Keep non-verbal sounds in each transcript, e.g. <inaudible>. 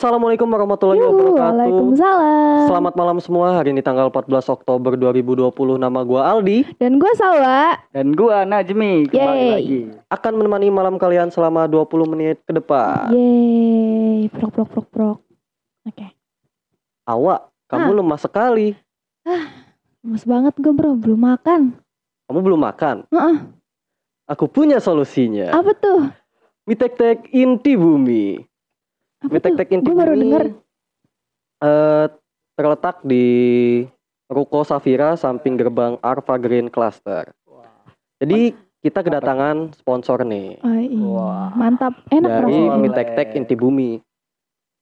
Assalamualaikum warahmatullahi Yuhu, wabarakatuh. Waalaikumsalam. Selamat malam semua. Hari ini tanggal 14 Oktober 2020. Nama gua Aldi Dan gue Salwa. Dan gua Najmi kembali Yeay. lagi. akan menemani malam kalian selama 20 menit ke depan. Yeay, prok prok prok prok. Oke. Awak, kamu Ah. lemah sekali. Lemes banget gue bro, belum makan. Kamu belum makan. Heeh. Aku punya solusinya. Apa tuh? Mie tek tek inti bumi. Apa Mie tek tuh? tek inti Gue baru bumi. denger. eh, terletak di Ruko Safira samping gerbang Arva Green Cluster. Jadi kita kedatangan sponsor nih. Oh, iya. Wah. Mantap, enak dari rasanya. mie tek tek inti bumi.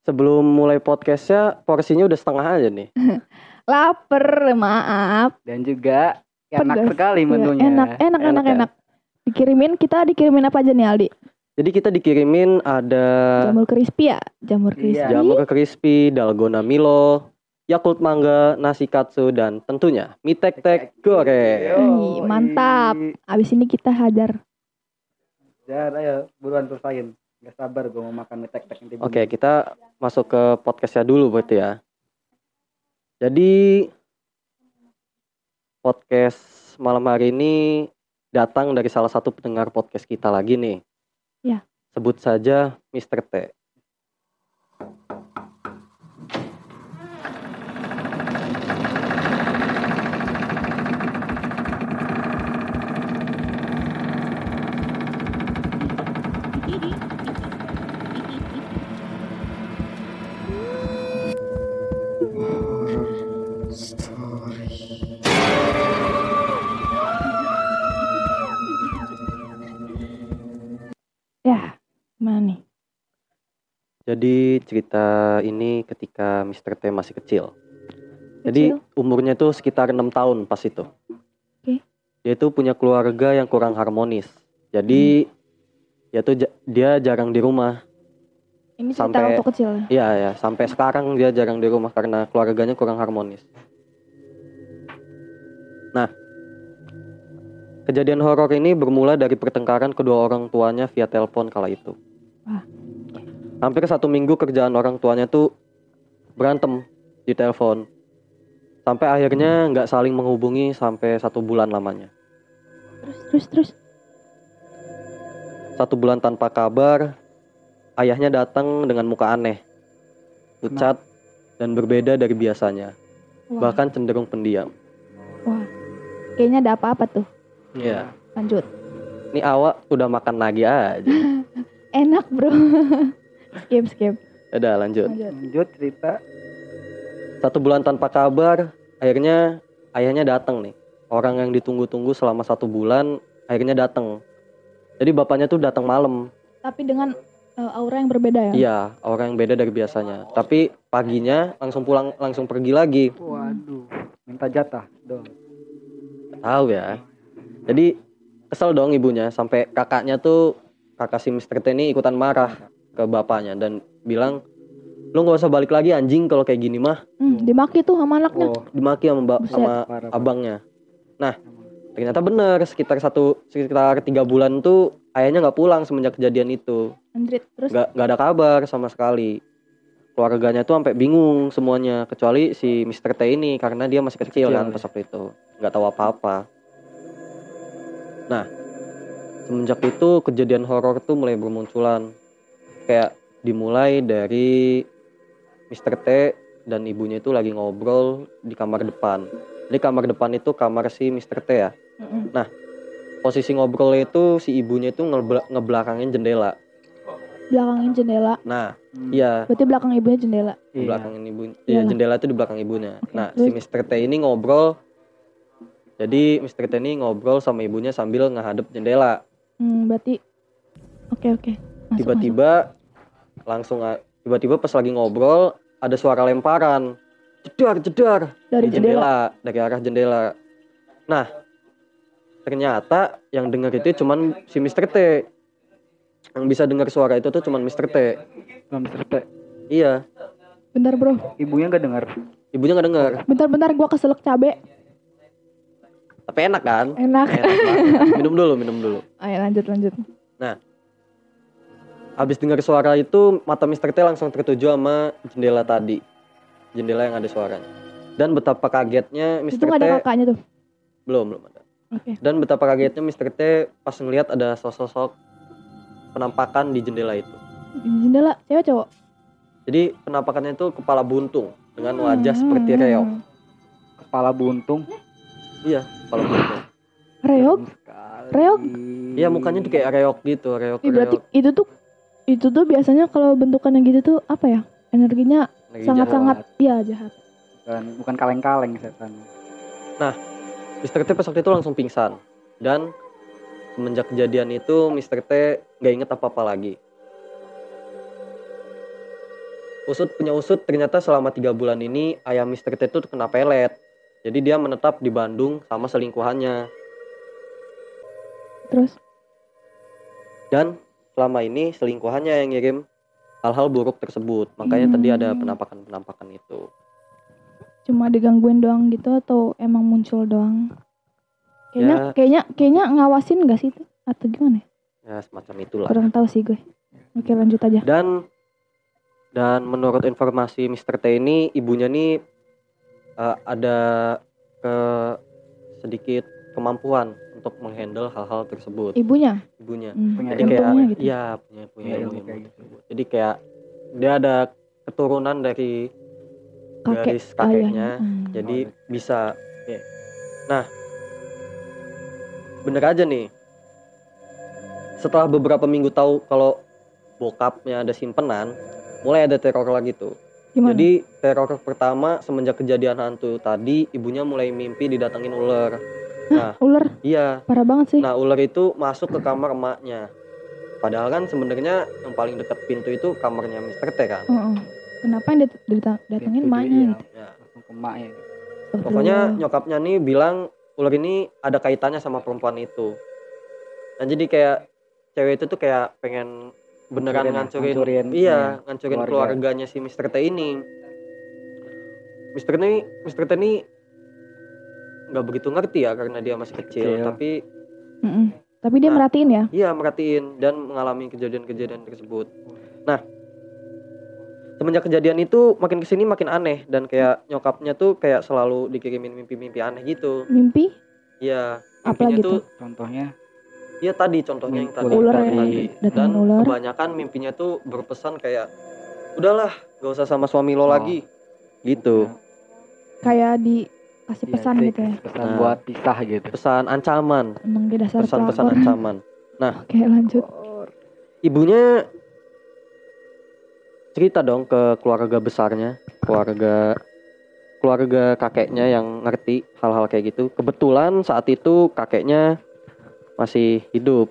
Sebelum mulai podcastnya porsinya udah setengah aja nih. <laughs> Lapar, maaf. Dan juga enak Pedas. sekali Iya, menunya. Enak, enak, Enak enak, kan? enak. Dikirimin, kita dikirimin apa aja nih Aldi? Jadi kita dikirimin ada Jamur crispy ya? Jamur crispy. Iya. jamur crispy, dalgona Milo, Yakult mangga, nasi katsu dan tentunya mie tek tek goreng. Mantap. Abis ini kita hajar. Ya, ayo buruan selesaiin. Gak sabar gua mau makan mie tek tek inti Oke, kita masuk ke podcastnya dulu berarti ya. Jadi podcast malam hari ini datang dari salah satu pendengar podcast kita lagi nih. Ya. Sebut saja Mr. T. Jadi cerita ini ketika Mr. T masih kecil. Jadi Kecil? umurnya tuh sekitar enam tahun pas itu. Oke. Dia itu punya keluarga yang kurang harmonis. Jadi ya tuh dia jarang di rumah. Ini cerita Sampai- waktu kecil ya? Iya ya, sampai sekarang dia jarang di rumah karena keluarganya kurang harmonis. Nah, kejadian horor ini bermula dari pertengkaran kedua orang tuanya via telepon kala itu. Wah. Hampir satu minggu kerjaan orang tuanya tuh berantem di telepon. Sampai akhirnya nggak saling menghubungi sampai satu bulan lamanya. Terus, terus, terus. Satu bulan tanpa kabar, ayahnya datang dengan muka aneh, pucat, dan berbeda dari biasanya. Wah, bahkan cenderung pendiam. wah. Kayaknya ada apa-apa tuh. Iya. Lanjut. Ini awak udah makan lagi aja. <laughs> Enak bro. <laughs> skip, skip. Udah lanjut. Lanjut. Lanjut cerita. Satu bulan tanpa kabar, akhirnya ayahnya datang nih. Orang yang ditunggu-tunggu selama satu bulan, akhirnya datang. Jadi bapaknya tuh datang malam. Tapi dengan uh, aura yang berbeda ya? Iya, orang yang beda dari biasanya. Tapi paginya langsung pulang, langsung pergi lagi. Waduh. Minta jatah dong. Tahu ya. Jadi kesel dong ibunya sampai kakaknya tuh kakak si Mr. T ini ikutan marah ke bapaknya dan bilang lu nggak usah balik lagi anjing kalau kayak gini mah Hmm, dimaki tuh sama anaknya. Oh, dimaki sama mbak sama parah. abangnya nah ternyata bener sekitar satu sekitar tiga bulan tuh ayahnya nggak pulang semenjak kejadian itu Andrit. Terus nggak nggak ada kabar sama sekali keluarganya tuh sampai bingung semuanya kecuali si Mr. T ini karena dia masih kecil, Kecil, kan ya. pas waktu itu nggak tahu apa-apa nah semenjak itu kejadian horor tuh mulai bermunculan kayak dimulai dari Mr. T dan ibunya itu lagi ngobrol di kamar depan di kamar depan itu kamar si Mr. T ya Mm-mm. posisi ngobrolnya itu si ibunya itu ngebel- ngebelakangin jendela belakangin jendela. nah Hmm. iya Berarti belakang ibunya jendela. di Iya. belakangin ibu Iya. ya jendela itu di belakang ibunya Oke, nah terus? si Mr. T ini ngobrol jadi Mr. T ini ngobrol sama ibunya sambil ngehadap jendela Hmm, berarti Oke, oke. Masuk, tiba-tiba langsung a- tiba-tiba pas lagi ngobrol ada suara lemparan jedar jedar dari di jendela. dari arah jendela nah ternyata yang dengar itu cuman si Mr. T yang bisa dengar suara itu tuh cuman Mr. T Belum cerita. iya Bentar, Bro. Ibunya nggak dengar. ibunya nggak dengar Bentar-bentar gua keselak cabe. tapi enak kan Enak. Enak minum dulu minum dulu Ayo lanjut, lanjut. Habis dengar suara itu mata Mr. T langsung tertuju sama jendela tadi jendela yang ada suaranya dan betapa kagetnya Itu Mr. nggak T ada kakaknya tuh. belum belum ada Oke. dan betapa kagetnya Mr. T pas ngelihat ada sosok penampakan di jendela itu Jendela cewek cowok. jadi penampakannya itu kepala buntung dengan wajah Hmm, seperti reok hmm. Kepala buntung. iya kepala buntung sekali. Reok? iya mukanya tuh kayak reok gitu berarti reok itu tuh itu tuh biasanya kalau bentukannya gitu tuh apa ya? Energinya sangat-sangat jahat. iya jahat. bukan bukan kaleng-kaleng setan. Mr. T pas waktu itu langsung pingsan dan semenjak kejadian itu Mr. T nggak inget apa-apa lagi. Usut punya usut ternyata selama tiga bulan ini ayah Mr. T itu kena pelet. Jadi dia menetap di Bandung sama selingkuhannya Terus dan selama ini selingkuhannya yang ngirim hal-hal buruk tersebut. Makanya tadi ada Hmm. penampakan-penampakan itu. cuma digangguin doang gitu atau emang muncul doang? Kayaknya Ya. kayaknya kayaknya ngawasin gak sih itu atau gimana? ya? Semacam itulah. Kurang tahu sih gue. Oke lanjut aja. dan dan menurut informasi Mr. T ini ibunya nih eh, ada ke sedikit kemampuan untuk menghandle hal-hal tersebut Ibunya. ibunya Hmm, jadi kayak gitu. iya punya punya Punya ilmu, ilmu ilmu kayak gitu. tersebut. jadi kayak dia ada keturunan dari Kakek garis kakeknya ayahnya. Hmm. jadi Oh, bisa nah bener aja nih setelah beberapa minggu tahu kalau bokapnya ada simpenan mulai ada teror lagi tuh Gimana? jadi teror pertama semenjak kejadian hantu tadi ibunya mulai mimpi didatengin ular nah ular iya parah banget sih. nah ular itu masuk ke kamar emaknya padahal kan sebenarnya yang paling dekat pintu itu kamarnya Mr. T kan Heeh. Kenapa yang dita- datengin Itu emaknya gitu? ya. langsung ke emaknya. gitu. Pokoknya nyokapnya nih bilang ular ini ada kaitannya sama perempuan itu. Nah jadi kayak cewek itu tuh kayak pengen beneran Ngancurin ya, ngancurin, ngancurin, iya iya, ngancurin keluarga. keluarganya si Mr. T ini. Mr. T ini Mr. T ini nggak begitu ngerti ya karena dia masih kecil, Kecil. tapi Mm-mm. Tapi dia Nah. merhatiin ya. iya merhatiin dan mengalami kejadian-kejadian tersebut. Nah semenjak kejadian itu makin ke sini makin aneh dan kayak nyokapnya tuh kayak selalu dikirimin mimpi-mimpi aneh gitu. Mimpi Iya, Apa gitu? tuh Contohnya Iya tadi contohnya yang tadi. Ular tadi, yang tadi. datang Dan ular. kebanyakan mimpinya tuh berpesan kayak udahlah gak usah sama suami lo Oh. lagi gitu. kayak dikasih Iya, pesan sih, gitu ya. Pesan Nah. buat pisah gitu. Pesan ancaman, Emang dia dasar pesan-pesan pelakor. ancaman. Oke lanjut. Ibunya cerita dong ke keluarga besarnya, keluarga keluarga kakeknya yang ngerti hal-hal kayak gitu. Kebetulan saat itu kakeknya masih hidup.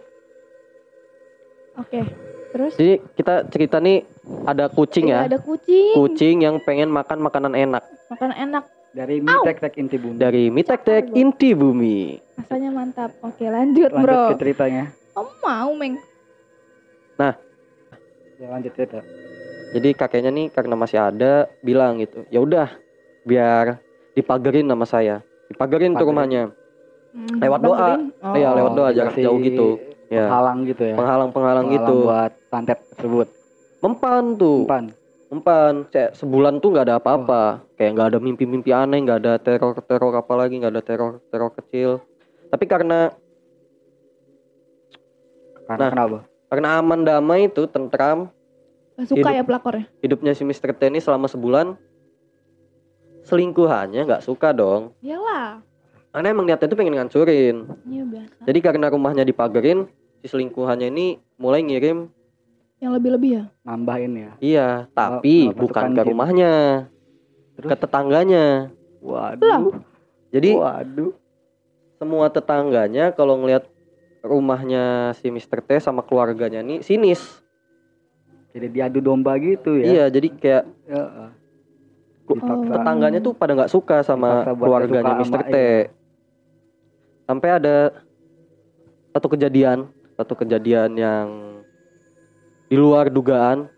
Oke. Terus? Jadi kita cerita nih ada kucing Iya, ya. Ada kucing. Kucing yang pengen makan makanan enak. Makan enak. Dari mie tek tek inti bumi. dari Mitek Tek Inti Bumi. Rasanya mantap. Oke lanjut, Lanjut bro. ke ceritanya. Kamu mau meng? Ya lanjut cerita. Jadi kakeknya nih karena masih ada bilang gitu, ya udah biar dipagerin nama saya, dipagerin tuh rumahnya, Hmm, Lewat doa. Oh. Iya, lewat doa, jarak dikasih jauh gitu. ya Penghalang gitu ya. penghalang-penghalang gitu, buat santet tersebut. mempan tuh, Umpan. Mempan, kayak sebulan tuh nggak ada apa-apa, kayak nggak ada mimpi-mimpi aneh, nggak ada teror-teror apa lagi, nggak ada teror-teror kecil. Tapi karena Karena Nah. kenapa? karena aman damai itu tentram, Gak suka Hidup. ya pelakornya? hidupnya si Mr. T ini selama sebulan selingkuhannya nggak suka dong Iyalah. karena emang niatnya tuh pengen ngancurin Iya biasa. jadi karena rumahnya dipagerin si selingkuhannya ini mulai ngirim Yang lebih-lebih ya? Nambahin ya. iya tapi oh, bukan ke jin. rumahnya Terus? ke tetangganya Waduh. jadi Waduh. semua tetangganya kalau ngelihat rumahnya si Mr. T sama keluarganya nih sinis Jadi diadu domba gitu ya. iya jadi kayak Ya, uh. Oh. Dipaksa. tetangganya tuh pada nggak suka sama keluarganya suka Mr. sama- T. Sampai ada satu kejadian, satu kejadian yang di luar dugaan,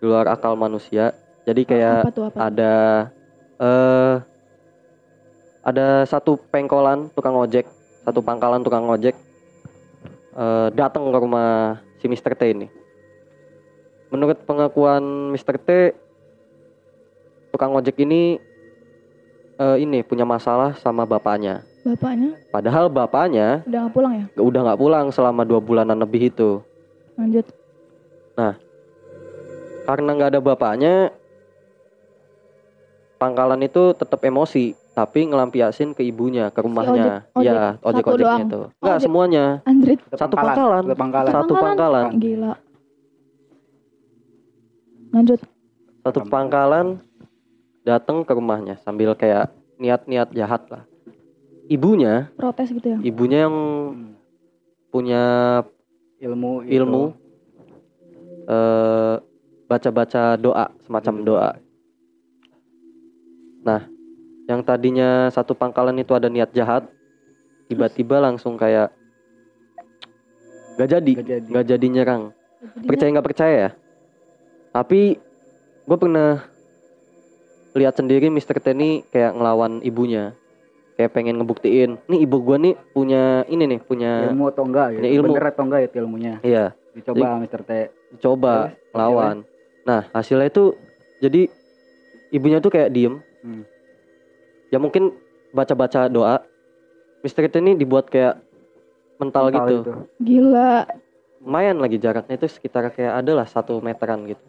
di luar akal manusia. Jadi kayak apa tuh apa? tuh? ada eh ada satu pengkolan tukang ojek, satu pangkalan tukang ojek eh datang ke rumah si Mr. T ini. menurut pengakuan Mr. T tukang ojek ini eh, ini punya masalah sama bapaknya Bapaknya padahal bapaknya udah gak pulang ya? udah nggak pulang selama dua bulanan lebih itu Lanjut. Karena nggak ada bapaknya pangkalan itu tetap emosi tapi ngelampiasin ke ibunya ke rumahnya ojek- ya ojek. ojek Satu ojeknya doang. itu nggak Ojek. semuanya Andrit. Satu pangkalan. Satu pangkalan. satu Pangkalan? pangkalan Gila. Lanjut. satu pangkalan datang ke rumahnya sambil kayak niat-niat jahat lah ibunya Protes gitu ya? ibunya yang punya Ilmu itu. ilmu eh baca-baca doa semacam doa nah yang tadinya satu pangkalan itu ada niat jahat tiba-tiba langsung kayak gak jadi Gak jadi. gak jadi nyerang Jadinya percaya nggak percaya ya tapi gue pernah lihat sendiri Mr. T ini kayak ngelawan ibunya kayak pengen ngebuktiin nih ibu gue nih punya ini nih punya ilmu atau enggak. Punya ilmu. Bener atau enggak itu ilmunya. iya Dicoba Mr. T. coba Terus, lawan nah hasilnya itu jadi ibunya tuh kayak diem Hmm. ya mungkin baca-baca doa Mr. T ini dibuat kayak mental, Mental gitu itu. Gila. lumayan lagi jaraknya itu sekitar kayak ada lah satu meteran gitu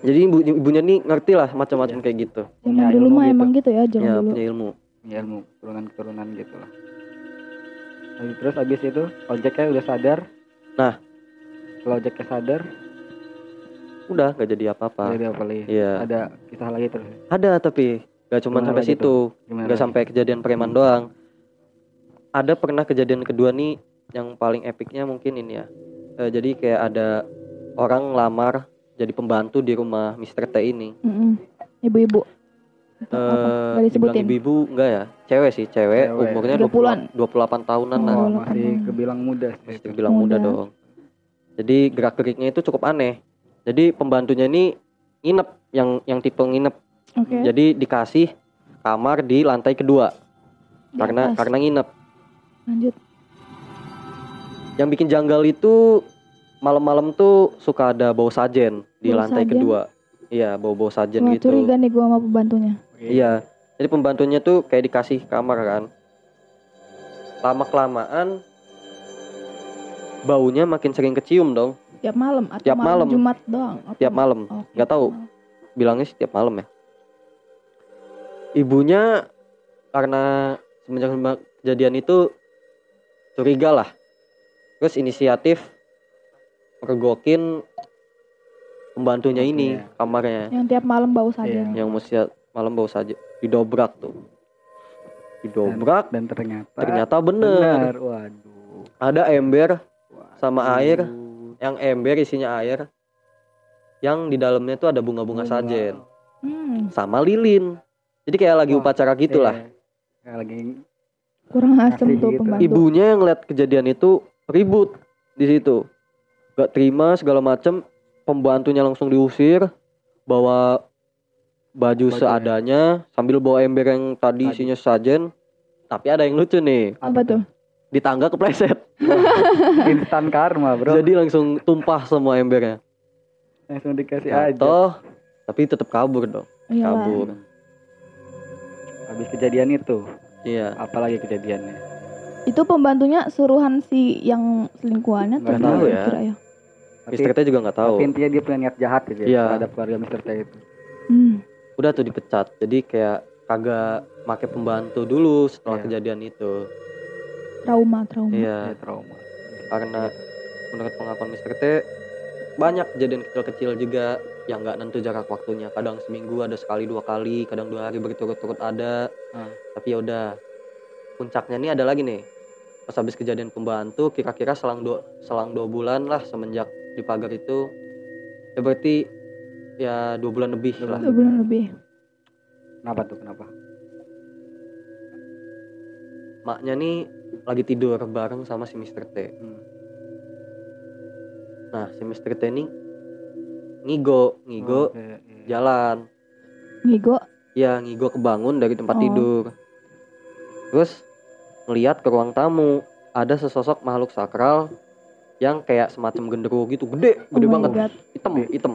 jadi ibu, ibunya nih ngerti lah macam-macam kayak gitu Zaman Ya, dulu ilmu mah gitu. emang gitu ya, zaman ya dulu. punya ilmu Punya ilmu keturunan-keturunan gitu lah. Lalu terus abis itu ojeknya udah sadar. Nah. Kalau ojeknya sadar, udah nggak jadi apa-apa jadi apa lagi? iya Ada kisah lagi terus. ada tapi nggak cuma Gimana sampai situ Gimana? lagi? sampai kejadian preman doang ada pernah kejadian kedua nih yang paling epicnya mungkin ini ya Eh, jadi kayak ada orang lamar jadi pembantu di rumah Mr. T ini Mm-mm. Ibu-ibu. Eh Gak disebutin. ibu-ibu enggak ya cewek sih cewek, Cewek. umurnya 30-an. 20, 28 tahunan lah Oh. Oh, masih kebilang muda sih. masih itu. bilang muda. Muda. dong jadi gerak geriknya itu cukup aneh jadi pembantunya ini nginep yang yang tipe nginep Oke. jadi dikasih kamar di lantai kedua Di karena atas. karena nginep Lanjut. yang bikin janggal itu malam-malam tuh suka ada bau sajen di Bau lantai sajen? kedua iya bau bau sajen Wah, gitu curiga nih gua sama pembantunya. Iya jadi pembantunya tuh kayak dikasih kamar kan lama kelamaan baunya makin sering kecium dong Tiap malam atau Tiap malam. Jumat doang? Apa? tiap malam nggak tahu bilangnya sih tiap malam ya ibunya karena semenjak kejadian itu curiga lah terus inisiatif mergokin pembantunya ini Oke. kamarnya Yang tiap malam bau saja. Iya. yang mesti malam bau saja didobrak tuh didobrak Dan ternyata ternyata bener benar. Waduh. ada ember sama Waduh. air yang ember isinya air yang di dalamnya tuh ada bunga-bunga Bunga. sajen Hmm, sama lilin jadi kayak lagi Wah, upacara gitulah Iya. Kayak lagi kurang asem tuh gitu. pembantu. ibunya yang lihat kejadian itu ribut di situ gak terima segala macem pembantunya langsung diusir bawa baju Baju, seadanya sambil bawa ember yang tadi Tadi. isinya sajen tapi ada yang lucu nih Apa tuh? Di tangga kepleset <laughs> instan karma, Bro. jadi langsung tumpah semua embernya langsung dikasih aja. jatuh tapi tetap kabur dong Iyalah. kabur Habis kejadian itu, iya apalagi kejadiannya? Itu pembantunya suruhan si yang selingkuhannya atau tahu ya. kira ya? Tapi, Mr. T juga nggak tahu tapi intinya dia punya niat jahat gitu ya Iya. terhadap keluarga Mr. T itu. Hmm. udah tuh dipecat jadi kayak kagak make pembantu dulu setelah Iya. kejadian itu Trauma, trauma. iya Dia trauma. karena menurut pengakuan Mr. T banyak kejadian kecil-kecil juga yang nggak nentu jarak waktunya kadang seminggu ada sekali dua kali kadang dua hari berturut-turut ada Hmm. tapi ya udah puncaknya nih ada lagi nih pas habis kejadian pembantu kira-kira selang dua selang dua bulan lah semenjak di pagar itu ya berarti ya dua bulan lebih Dua lah Dua bulan lebih. Kenapa tuh? Kenapa? maknya nih lagi tidur bareng sama si Mr. T Hmm. nah si Mr. T ini ngigo ngigo Oke, iya. jalan Ngigo. ya ngigo kebangun dari tempat Oh. tidur terus ngeliat ke ruang tamu ada sesosok makhluk sakral yang kayak semacam genderuwo gitu gede Oh gede my banget God. hitam hitam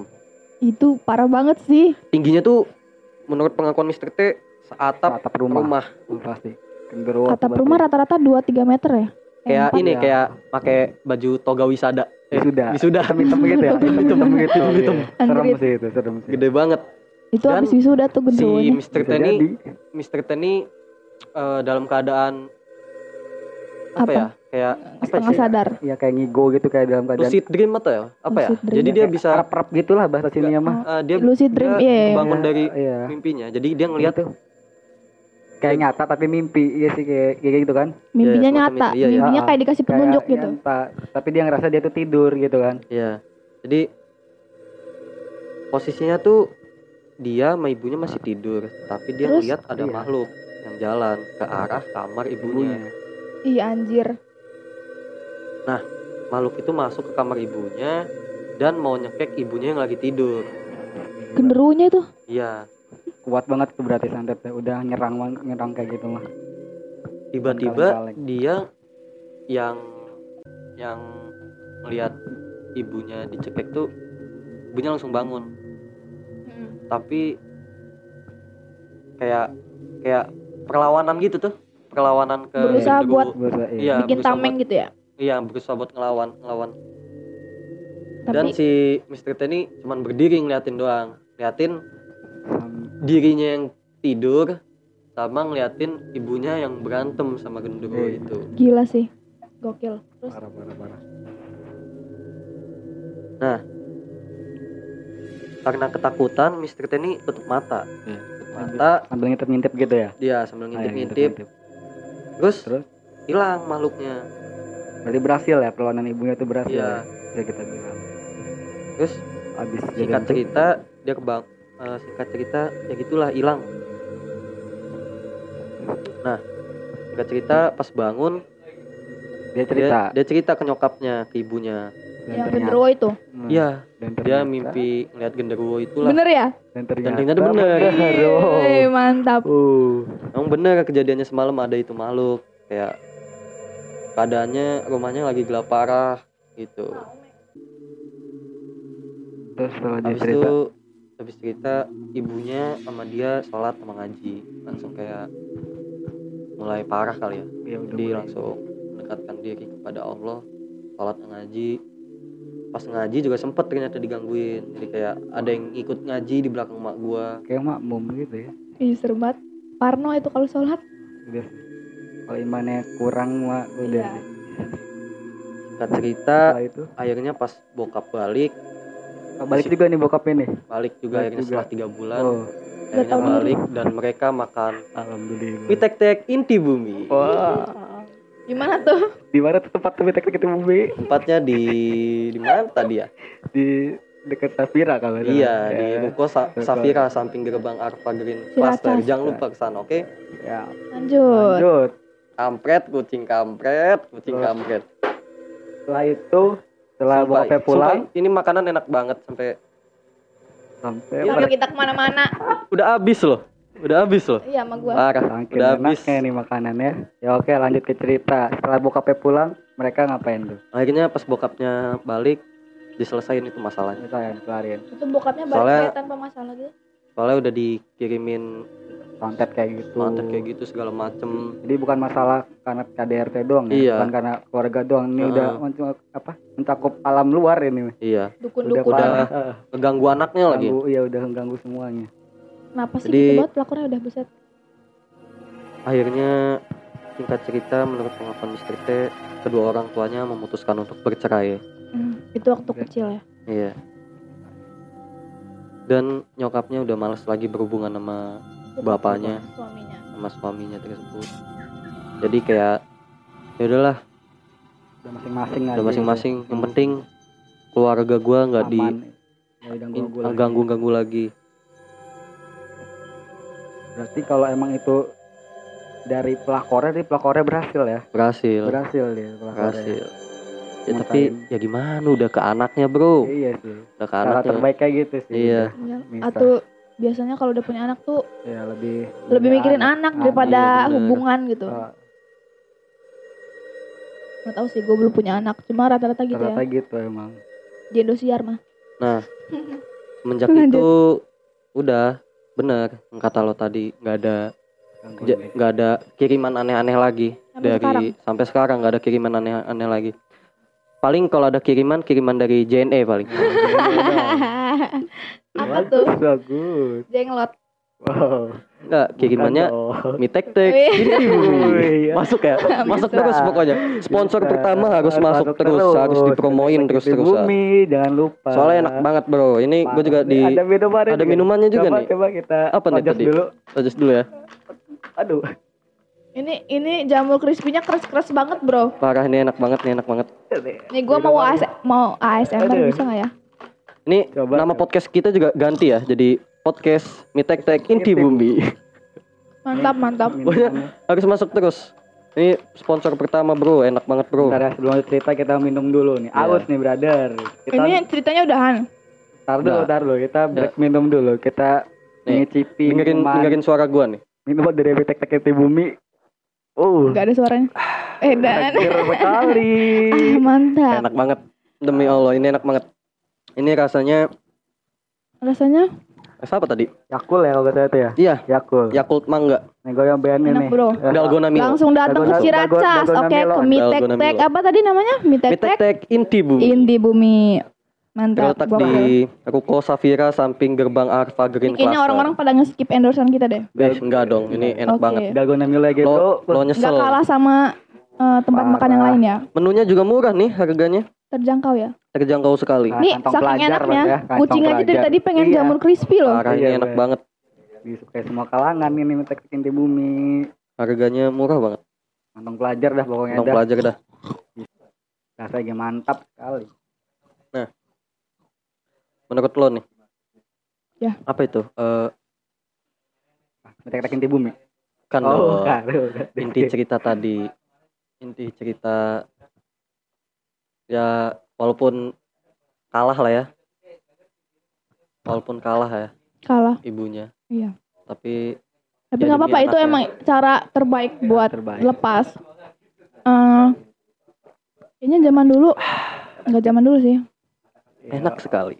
Itu parah banget sih. tingginya tuh menurut pengakuan Mr. T seatap atap rumah, rumah Oh, pasti genderuwo Atap berarti. rumah rata-rata 2-3 meter ya. kayak ini ya. kayak pakai baju toga wisada eh, Wisuda. wisuda hitam gitu ya <laughs> hitam hitam gitu iya. serem sih itu serem sih gede banget Itu Dan habis wisuda tuh si genderuwonya. Mr. T Bisa ini jadi. Mr. T ini eh, dalam keadaan apa, Apa? ya kayak apa Setengah sih sadar. ya kayak ngigo gitu kayak dalam keadaan lucid dream atau ya apa ya dream. jadi dia bisa rap gitulah bahasa sini ya mah eh, dia Lucid dream, dia iya, iya. bangun dari iya mimpinya jadi dia ngelihat tuh kayak nyata tapi mimpi iya sih kayak kayak gitu kan Mimpinya Iya, semacam nyata. itu, iya, iya. Mimpinya kayak dikasih petunjuk Kayak gitu. nyata, tapi dia ngerasa dia tuh tidur gitu kan ya jadi posisinya tuh dia sama ibunya masih tidur tapi dia Terus? ngeliat ada Iya. makhluk yang jalan ke arah kamar ibunya Iya anjir. makhluk itu masuk ke kamar ibunya dan mau nyekek ibunya yang lagi tidur Genderuwonya tuh. iya kuat banget tuh berarti santet ya. udah nyerang nyerang kayak gitu mah tiba-tiba dia yang yang melihat ibunya dicekek tuh ibunya langsung bangun tapi kayak kayak perlawanan gitu tuh perlawanan ke Berusaha genderuwo. buat Berusaha, iya. iya Bikin berusaha tameng buat- gitu ya. iya berusaha buat ngelawan ngelawan dan Tapi si Mr. T ini cuman berdiri ngeliatin doang ngeliatin dirinya yang tidur sama ngeliatin ibunya yang berantem sama genderuwo Iya. itu gila sih. Gokil. Terus parah parah parah karena ketakutan Mr. T ini tutup mata Iya. tutup mata sambil ngintip ngintip gitu ya dia sambil Ah, iya, ngintip-ngintip ngintip-ngintip. terus Terus? hilang makhluknya berarti berhasil ya perlawanan ibunya tuh berhasil Iya. ya bisa kita bilang terus habis singkat cerita dia kebang eh, singkat cerita ya gitulah hilang nah singkat cerita pas bangun dia cerita dia, dia cerita ke nyokapnya ke ibunya dan yang ternyata- genderuwo itu. Hmm, iya dan dia mimpi ngeliat genderuwo itulah Bener ya? dan ternyata, ternyata bener. Yeay, mantap. uh emang bener kejadiannya semalam ada itu makhluk kayak keadaannya rumahnya lagi gelap parah gitu terus setelah dia habis cerita itu habis cerita ibunya sama dia sholat sama ngaji. Langsung kayak mulai parah kali ya. Ya udah dia mulai. langsung mendekatkan diri kepada Allah sholat ngaji. Pas ngaji juga sempet ternyata digangguin. Jadi kayak ada yang ikut ngaji di belakang mak gua. Kayak makmum gitu ya? Ih, seru banget. Parno itu kalau sholat. udah. Kalau imannya kurang mah udah Iya. sih. Singkat cerita itu? akhirnya pas bokap balik balik juga nih bokapnya nih balik juga Balik akhirnya juga. setelah tiga bulan oh. akhirnya diri. balik dan mereka makan. Alhamdulillah. Mie tek tek inti bumi. Wah. Gimana tuh? di mana tuh tempat tuh tek itu bumi? Tempatnya di di mana tadi ya? Di dekat Safira kalau iya di Ya, Ruko Sa-. Safira samping gerbang Arfa Green. Cluster jangan lupa ke sana oke? Ya. Lanjut. lanjut. Kampret kucing kampret kucing Terus. kampret. Setelah itu setelah bokapnya pulang sumpah, ini makanan enak banget sampai sampai Sampai kita ke mana-mana. udah habis loh udah habis loh Iya sama gua. parah Saking udah habis enaknya nih makanannya. Ya oke lanjut ke cerita. Setelah bokapnya pulang, mereka ngapain tuh? akhirnya pas bokapnya balik diselesain itu masalahnya yang kelarin. Itu bokapnya balik Soalnya- tanpa masalah gitu. soalnya udah dikirimin Kontet kayak gitu. mantan kayak gitu segala macem Jadi bukan masalah karena KDRT doang ya, Iya. bukan karena keluarga doang. Ini Heeh. udah mencu- apa? Mencakup alam luar ini. iya Dukun-dukun. Udah. parah. Heeh. keganggu anaknya lagi Ganggu, iya udah mengganggu semuanya. Kenapa sih Jadi- gitu banget pelakunya udah buset. akhirnya singkat cerita menurut pengakuan Mr. T kedua orang tuanya memutuskan untuk bercerai Hmm, itu waktu Oke. kecil ya. iya dan nyokapnya udah males lagi berhubungan sama Bapaknya. Suaminya. sama suaminya tersebut jadi kayak ya udahlah Udah masing-masing udah masing-masing yang penting keluarga gua nggak di ganggu ganggu lagi Berarti kalau emang itu dari pelakornya, dari pelakornya berhasil ya? berhasil Berhasil dia pelakornya. berhasil ya tapi ya gimana udah ke anaknya bro Iya sih. udah ke Cara anaknya terbaik kayak gitu sih. Iya. Atau biasanya kalau udah punya anak tuh Ya lebih lebih mikirin anak, anak, daripada iya, bener. hubungan gitu. Ah. Gak tahu sih, gue belum punya anak. Cuma rata-rata gitu Rata ya. gitu emang. Di Indosiar mah. Nah, <laughs> semenjak itu udah bener kata lo tadi nggak ada nih. nggak ada kiriman aneh-aneh lagi Sampai dari sekarang. sampai sekarang nggak ada kiriman aneh-aneh lagi. Paling kalau ada kiriman kiriman dari JNE paling. <laughs> <laughs> Apa tuh? Bagus, Bagus. Jenglot. Wow. Enggak, Bukan dong. mie tek tek Wih. ini <laughs> Wih, ya. masuk ya masuk Bisa. terus pokoknya sponsor Bisa. pertama harus masuk Masuk terus harus dipromoin terus di terusan Bumi, jangan lupa. soalnya enak banget bro ini gue juga di Ada minumannya ada juga. minumannya juga coba, nih Coba kita Apa nih tadi? dulu. dulu ya Aduh. Ini ini jamur crispy-nya keras-keras banget, Bro. parah ini enak banget nih enak banget Nih gua mau AS mau ASMR Aduh. bisa nggak ya? Ini Coba. nama podcast kita juga ganti ya jadi podcast mie tek inti bumi Mantap, mantap. Minumannya. harus masuk terus ini sponsor pertama bro enak banget bro Bentar ya, sebelum cerita kita minum dulu nih. Iya. Aus nih, brother. Kita Ini ceritanya udahan. tar dulu, tar dulu. Kita break minum dulu. Kita Nih, mengicipi dengerin dengerin suara gua nih minuman dari Tek Tek Inti Bumi. Uh, Nggak ada suaranya. Eh dan. sekali. <laughs> Ah, mantap. enak banget demi allah ini enak banget ini rasanya Rasanya eh, apa tadi Yakul ya kalau kata itu ya. iya Yakul. Yakult mangga Nih goyang band Enak, ini. bro. Dalgona milo langsung datang ke Ciracas. Oke, ke mie tek apa tadi namanya? Mie tek mie tek tek tek inti bumi Indi Bumi. Mantap. terletak di. Ruko Safira samping gerbang Arva Green Kayaknya Cluster. orang-orang pada nge-skip endorsean kita deh. Eh, enggak dong, ini enak Oke. banget. Dalgona Milo lagi, Lo, bro. lo Nggak nyesel. kalah sama eh, tempat Parah. makan yang lain ya. Menunya juga murah nih harganya, Terjangkau ya. terjangkau sekali. Ah, Nih kantong saking pelajar, enaknya, ya. Kantong kucing aja dari tadi pengen Iya. jamur crispy loh. Parah Iya, enak Bang. banget. Disukai semua kalangan ini Tek Inti Bumi. Harganya murah banget. Kantong pelajar dah pokoknya dah. pelajar dah. Rasanya mantap sekali. Menurut lo nih? Ya. Apa itu? Eh Mie Tek Tek Inti Bumi. kan Oh. Udah. Inti cerita tadi. Inti cerita ya walaupun kalah lah ya. Walaupun kalah ya Kalah. ibunya. Iya. Tapi Tapi Ya, nggak apa-apa itu emang cara terbaik buat terbaik. lepas. Eh kayaknya zaman dulu nggak zaman dulu sih. Enak sekali.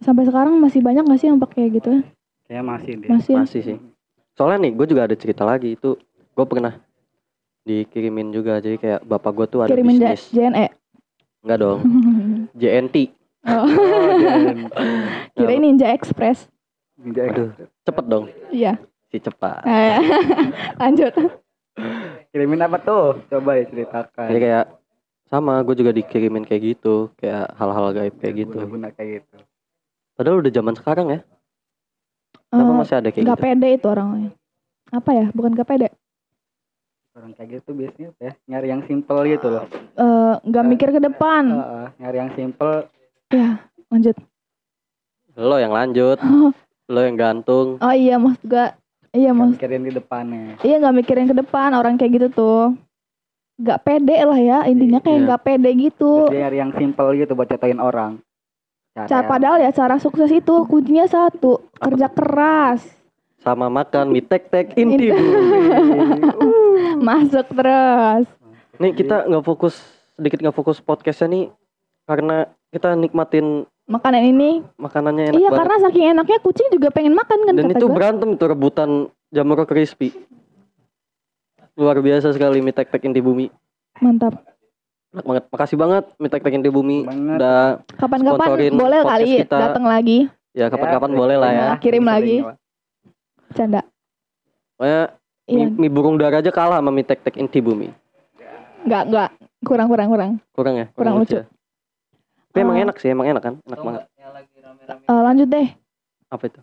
Sampai sekarang masih banyak nggak sih yang pakai gitu? Kayaknya masih deh. Masih. ya? Masih sih. Soalnya nih gue juga ada cerita lagi itu gue pernah dikirimin juga jadi kayak bapak gue tuh ada Kirimin J- bisnis JNE. enggak dong <laughs> JNT oh. Oh, dan <laughs> Kirain Ninja Express. Ninja. Aduh. cepet dong Iya. si cepat <laughs> Eh, Lanjut. Kirimin apa tuh? Coba diceritakan. jadi kayak sama gue juga dikirimin kayak gitu kayak hal-hal gaib kayak gitu Guna kayak gitu. padahal udah zaman sekarang ya kenapa Eh, masih ada kayak Nggak gitu pede itu orangnya. Apa ya? Bukan gak pede. Orang kayak gitu biasanya ya? Nyari yang simple gitu loh. Eh, Nggak mikir ke depan. Heeh, nyari yang simple. Ya, lanjut. lo yang lanjut <laughs> lo yang gantung Oh iya, mas juga. Iya mas. Mikirin di depannya. Iya nggak mikirin ke depan orang kayak gitu tuh. Nggak pede lah ya intinya kayak Iya. nggak pede gitu. Terus dia nyari yang simple gitu buat catain orang. Cara Cara, padahal ya cara sukses itu kuncinya satu kerja keras sama makan mie tek tek inti Inti. <laughs> masuk terus. nih kita nggak fokus sedikit nggak fokus podcastnya nih karena kita nikmatin Makanan ini makanannya enak iya banget karena saking enaknya kucing juga pengen makan kan Dan kata itu gua. berantem itu rebutan jamur crispy. Luar biasa sekali mie tek tek inti bumi. Mantap. Enak banget. Makasih banget mie tek tek inti bumi. Banget. Udah Kapan-kapan boleh kali datang lagi ya kapan-kapan boleh lah ya. Kirim lagi. Canda. Pokoknya Iya, mie, mie burung dara aja kalah sama mie tek tek inti bumi. nggak nggak kurang kurang kurang. Kurang ya? Kurang lucu. ya? Tapi emang Eh. enak sih, emang enak kan? Enak banget. Eh, lanjut deh. Apa itu?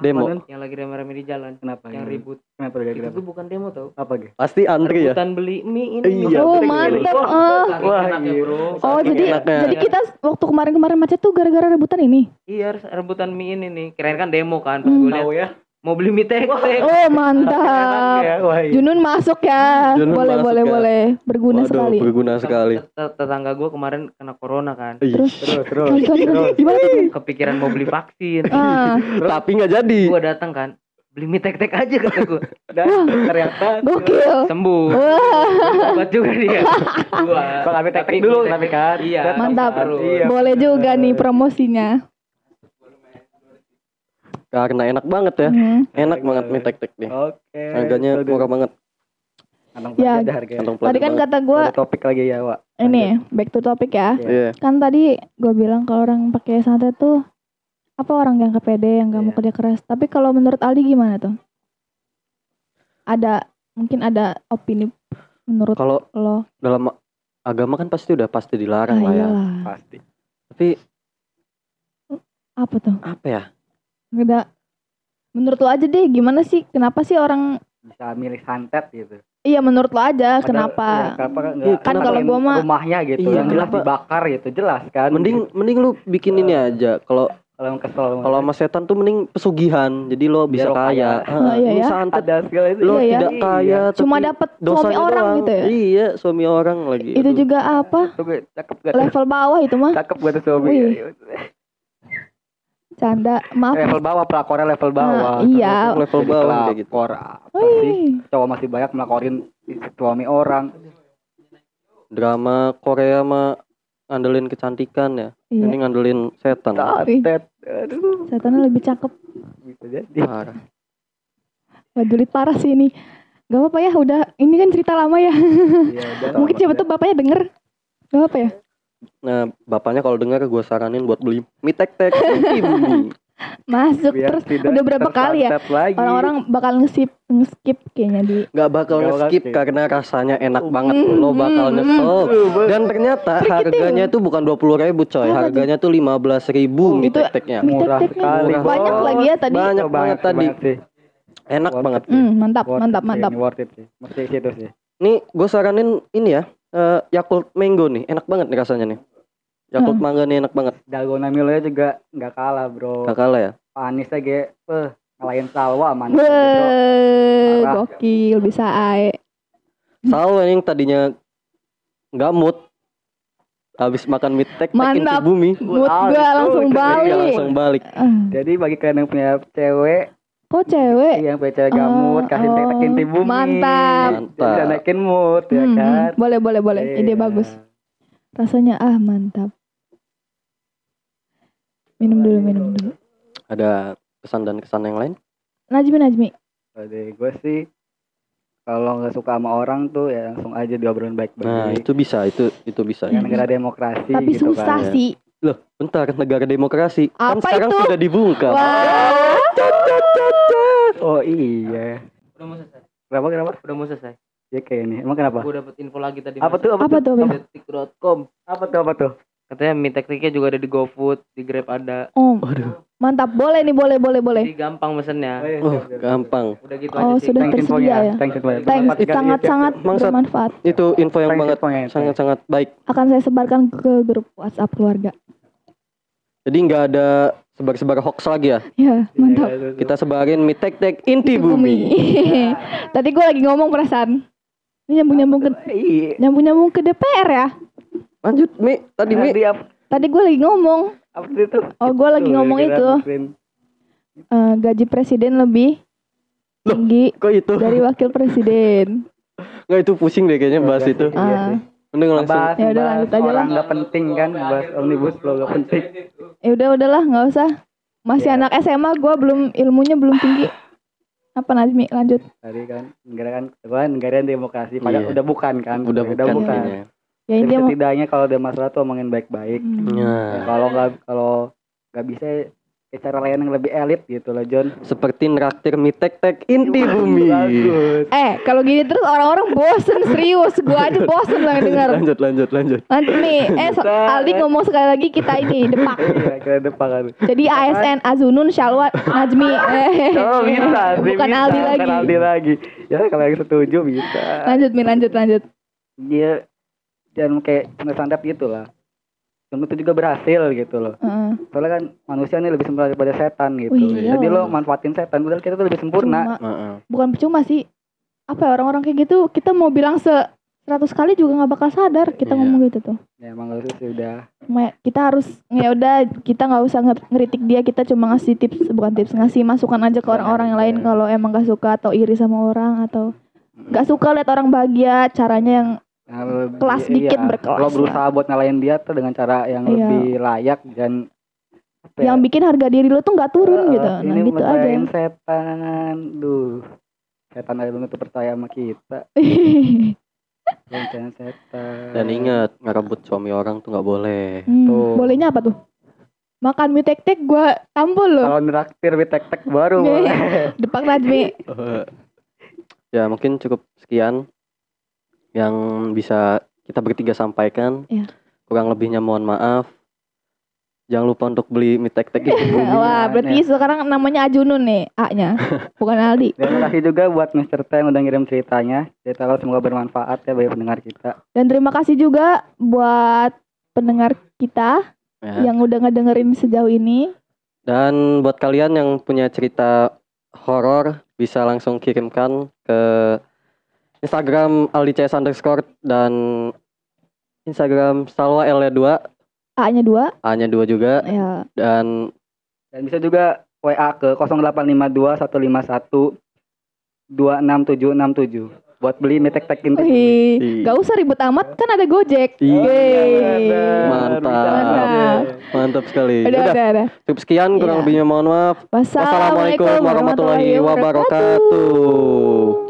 Demo. yang lagi rame-rame di jalan Kenapa? yang ribut Kenapa dia itu bukan demo tau Apa gitu? Pasti antri ya. rebutan beli mie ini Iya, oh mantap. Wah, saking Wah, enaknya, iya. bro Oh jadi enaknya. jadi kita waktu kemarin-kemarin macet tuh gara-gara rebutan ini. iya rebutan mie ini nih kirain kan demo kan pas gue lihat Tahu ya? Mau beli mie tek tek Oh mantap. Ya, wah, iya. Junun masuk ya. Junun boleh masuk boleh ya. boleh. Berguna Waduh, sekali. berguna sekali. Tet- tetangga gue kemarin kena corona kan Terus Terus, terus. Terus. Gimana tuh? kepikiran mau beli vaksin Ah, Tapi nggak jadi. gue datang kan beli mie tek tek aja kata gue Dan ternyata Gokil. sembuh obat juga dia Dua. Bang Abi tek Tapi dulu tapi kan. iya Mantap. Iya. boleh juga nih promosinya. Karena enak banget ya. Hmm. Enak banget mie tek-tek nih. Oke. Harganya Aduh. murah banget. Kantong Ya. harganya. Kantong Tadi kan banget. kata gue Ada topik lagi ya, Wak. ini back to topic ya. Iya. Kan tadi gue bilang kalau orang pakai santet tuh apa orang yang kepede yang gak mau Iya. kerja keras. Tapi kalau menurut Aldi gimana tuh? Ada mungkin ada opini menurut Kalau lo? dalam agama kan pasti udah pasti Ah, dilarang lah ya. iyalah. Pasti. Tapi Apa tuh? apa ya? Udah menurut lo aja deh gimana sih? Kenapa sih orang Bisa milih santet gitu. Iya menurut lo aja Padahal, kenapa? ya, kenapa kan Iya, enggak kan kalau gua mah- rumahnya gitu Iya, yang jelas kenapa? dibakar gitu jelas kan Mending mending lu bikin ini aja. Kalau kalau kesel kalau sama setan tuh mending pesugihan. Jadi lo bisa lo kaya. kaya. Ah, Oh, iya ya. santet ada segala itu lo Iya, ya. tidak kaya Cuma tapi dapat suami orang doang. gitu ya? Iya, suami orang lagi. Itu Aduh. juga apa? Gue cakep gak? Level bawah itu mah. Cakep gak tuh suami? Canda. Maaf. level bawah pelakornya level bawah. Ah, iya. Terus Level jadi bawah kayak gitu. pelakor apa sih? Cowok masih banyak melakorin suami orang. drama Korea mah ngandelin kecantikan ya. Iya. Ini ngandelin setan. Santet. Aduh, Setannya lebih cakep. bisa jadi. Parah. Parah sih ini. Gak apa-apa ya, udah ini kan cerita lama ya. Iya, udah. <laughs> Mungkin siapa tuh bapaknya denger. Gak apa ya? Nah, bapaknya kalau dengar gue saranin buat beli mie tek-tek Ibu. <laughs> Masuk Biar terus udah berapa kali ya? Orang-orang bakal nge-skip nge-skip kayaknya di Gak bakal nge-skip karena rasanya enak banget. Mm, Lo bakal mm, nyesel. Tuh, Dan ternyata harganya itu bukan 20 ribu coy. Tuh? Harganya tuh 15 ribu mie Itu- tek-teknya. mie murah sekali. Murah banyak lagi ya tadi. Banyak Oh, banget tadi. Enak banget. Hmm, mantap, mantap, mantap. ini Worth it sih. Mesti situ sih. Nih gue saranin ini ya. Eh, Yakult Mango nih. Enak banget nih rasanya nih. Yakult Hmm. Mangga nih enak banget. Dalgona Milo juga nggak kalah bro. Gak kalah ya. Panis aja, eh ngalahin salwa manis aja, bro. Weh, Parah. gokil bisa ae. Salwa yang tadinya nggak mood. Habis makan mie tek-tek inti Mantap. bumi. Mood gue langsung Iya, balik. langsung balik. Ah, Jadi bagi kalian yang punya cewek, Kok cewek? yang cewek gamut, Oh, kasih tek-tek inti oh, bumi. mantap. Mantap. Bisa naikin mood ya Hmm, kan. hmm. Boleh, boleh, boleh. Ide Iya. bagus. Rasanya ah mantap. Minum dulu, minum dulu. Ada kesan dan kesan yang lain? Najmi, Najmi. Jadi gue sih kalau nggak suka sama orang tuh ya langsung aja diobrolin Nah, baik-baik. itu bisa, itu itu bisa. Kan negara demokrasi Tapi gitu susah kan. sih. Loh, bentar, negara demokrasi. kan Apa sekarang itu? sudah dibungkam. Wah. Oh iya. udah mau selesai Kenapa kenapa? udah mau selesai Ya kayak ini. Emang kenapa? gue dapet info lagi tadi Apa tuh? Apa, Apa tuh? detik.com Apa tuh? Apa tuh? katanya mie tek-teknya juga ada di GoFood di Grab ada Oh, Waduh. mantap. Boleh nih, boleh, boleh, boleh. jadi gampang mesennya iya, Oh, gampang. udah gitu Oh, aja sih sudah Thanks tersedia infonya. ya. Thanks. Thanks, sangat-sangat bermanfaat. Itu info yang Thanks banget sangat-sangat baik. Akan saya sebarkan ke grup WhatsApp keluarga. Jadi nggak ada sebar-sebar hoax lagi ya. Ya, mantap. Iya, Kita sebarin mie tek-tek inti bumi. <laughs> Tadi gue lagi ngomong perasaan. Ini nyambung-nyambung ke Iya. nyambung-nyambung ke DPR ya. Lanjut, Mi. Tadi Mi. Tadi gue lagi ngomong Apa itu? Oh, gua lagi ngomong itu. eh, gaji presiden lebih Loh. tinggi Kok itu? dari wakil presiden. <laughs> Nggak itu pusing deh kayaknya bahas itu. Ah. Mending langsung. Bahas, Ya udah, lanjut aja orang lah. nggak penting kan, bahas omnibus law nggak penting. Ya udah udahlah nggak usah. Masih Ya. anak SMA gue belum ilmunya belum tinggi. Apa Najmi lanjut? Tadi kan negara kan, gua kan negara demokrasi, padahal Iya. udah bukan kan? Udah bukan. bukan. kayaknya. Ya Tapi intinya mau setidaknya kalau ada masalah tuh omongin baik-baik. Hmm. Ya, Nah, kalau nggak kalau nggak bisa ya cara lain yang lebih elit gitu loh John. seperti neraktir mie tek-tek inti bumi. Bagus. Eh, kalau gini terus orang-orang bosen serius. Gua aja bosen lah dengar. Lanjut, lanjut, lanjut. Nanti nih, eh so- Aldi ngomong sekali lagi kita ini depak. Kira depan kan. Jadi ASN Azunun Syalwat Najmi. Eh, <laughs> Oh bisa sih, Bukan bisa. Aldi Bukan lagi. Aldi lagi. Ya kalau yang setuju bisa. Lanjut Mi, lanjut lanjut. Dia jangan kayak santet gitu lah. Belum itu juga berhasil gitu loh. Heeh. Soalnya kan manusia ini lebih sempurna daripada setan gitu. Wih, iya Jadi lo manfaatin setan, padahal kita tuh lebih sempurna. Cuma- Heeh. bukan percuma sih. Apa ya orang-orang kayak gitu kita mau bilang se 100 kali juga nggak bakal sadar kita Iya. ngomong gitu tuh. Ya emang harus sih udah kita harus ya udah kita nggak usah nger- ngeritik dia kita cuma ngasih tips bukan tips ngasih masukan aja ke orang-orang yang lain kalau emang gak suka atau iri sama orang atau nggak suka lihat orang bahagia caranya yang Nah, lebih- Kelas dikit berkelas Lo berusaha buat ngalahin dia tuh dengan cara yang Iya. lebih layak dan apa ya, yang bikin harga diri lo tuh nggak turun eh, gitu nah ini gitu aja setan. Duh. Setan aja belum tentu percaya sama kita. <laughs> Setan. Dan ingat ngerebut suami orang tuh nggak boleh. Hmm, Tuh. bolehnya apa tuh makan mie tek tek gue tampol lo Kalau neraktir di tek-tek baru Nih. <laughs> boleh. depan Najmi <laughs> ya mungkin cukup sekian yang bisa kita bertiga sampaikan. Iya. Kurang lebihnya mohon maaf. Jangan lupa untuk beli mie tek tek itu. wah berarti sekarang namanya Ajunun nih A nya <laughs> bukan Aldi Terima kasih juga buat Mr. T yang udah ngirim ceritanya. Cerita lo semoga bermanfaat ya bagi pendengar kita. dan terima kasih juga buat pendengar kita Ya. yang udah ngedengerin sejauh ini Dan buat kalian yang punya cerita horor bisa langsung kirimkan ke Instagram Aldi CS underscore dan Instagram Salwa L2 A nya dua A nya 2 juga ya dan Dan bisa juga WA ke 0852 151 26767 buat beli mie tek-tek ini. Wih, gak usah ribet amat kan ada Gojek. Iya, Yeay. Mantap. Mantap. mantap sekali. Udah, Udah, udah, udah. cukup sekian kurang Iya. lebihnya mohon maaf. Wassalamualaikum warahmatullahi wabarakatuh.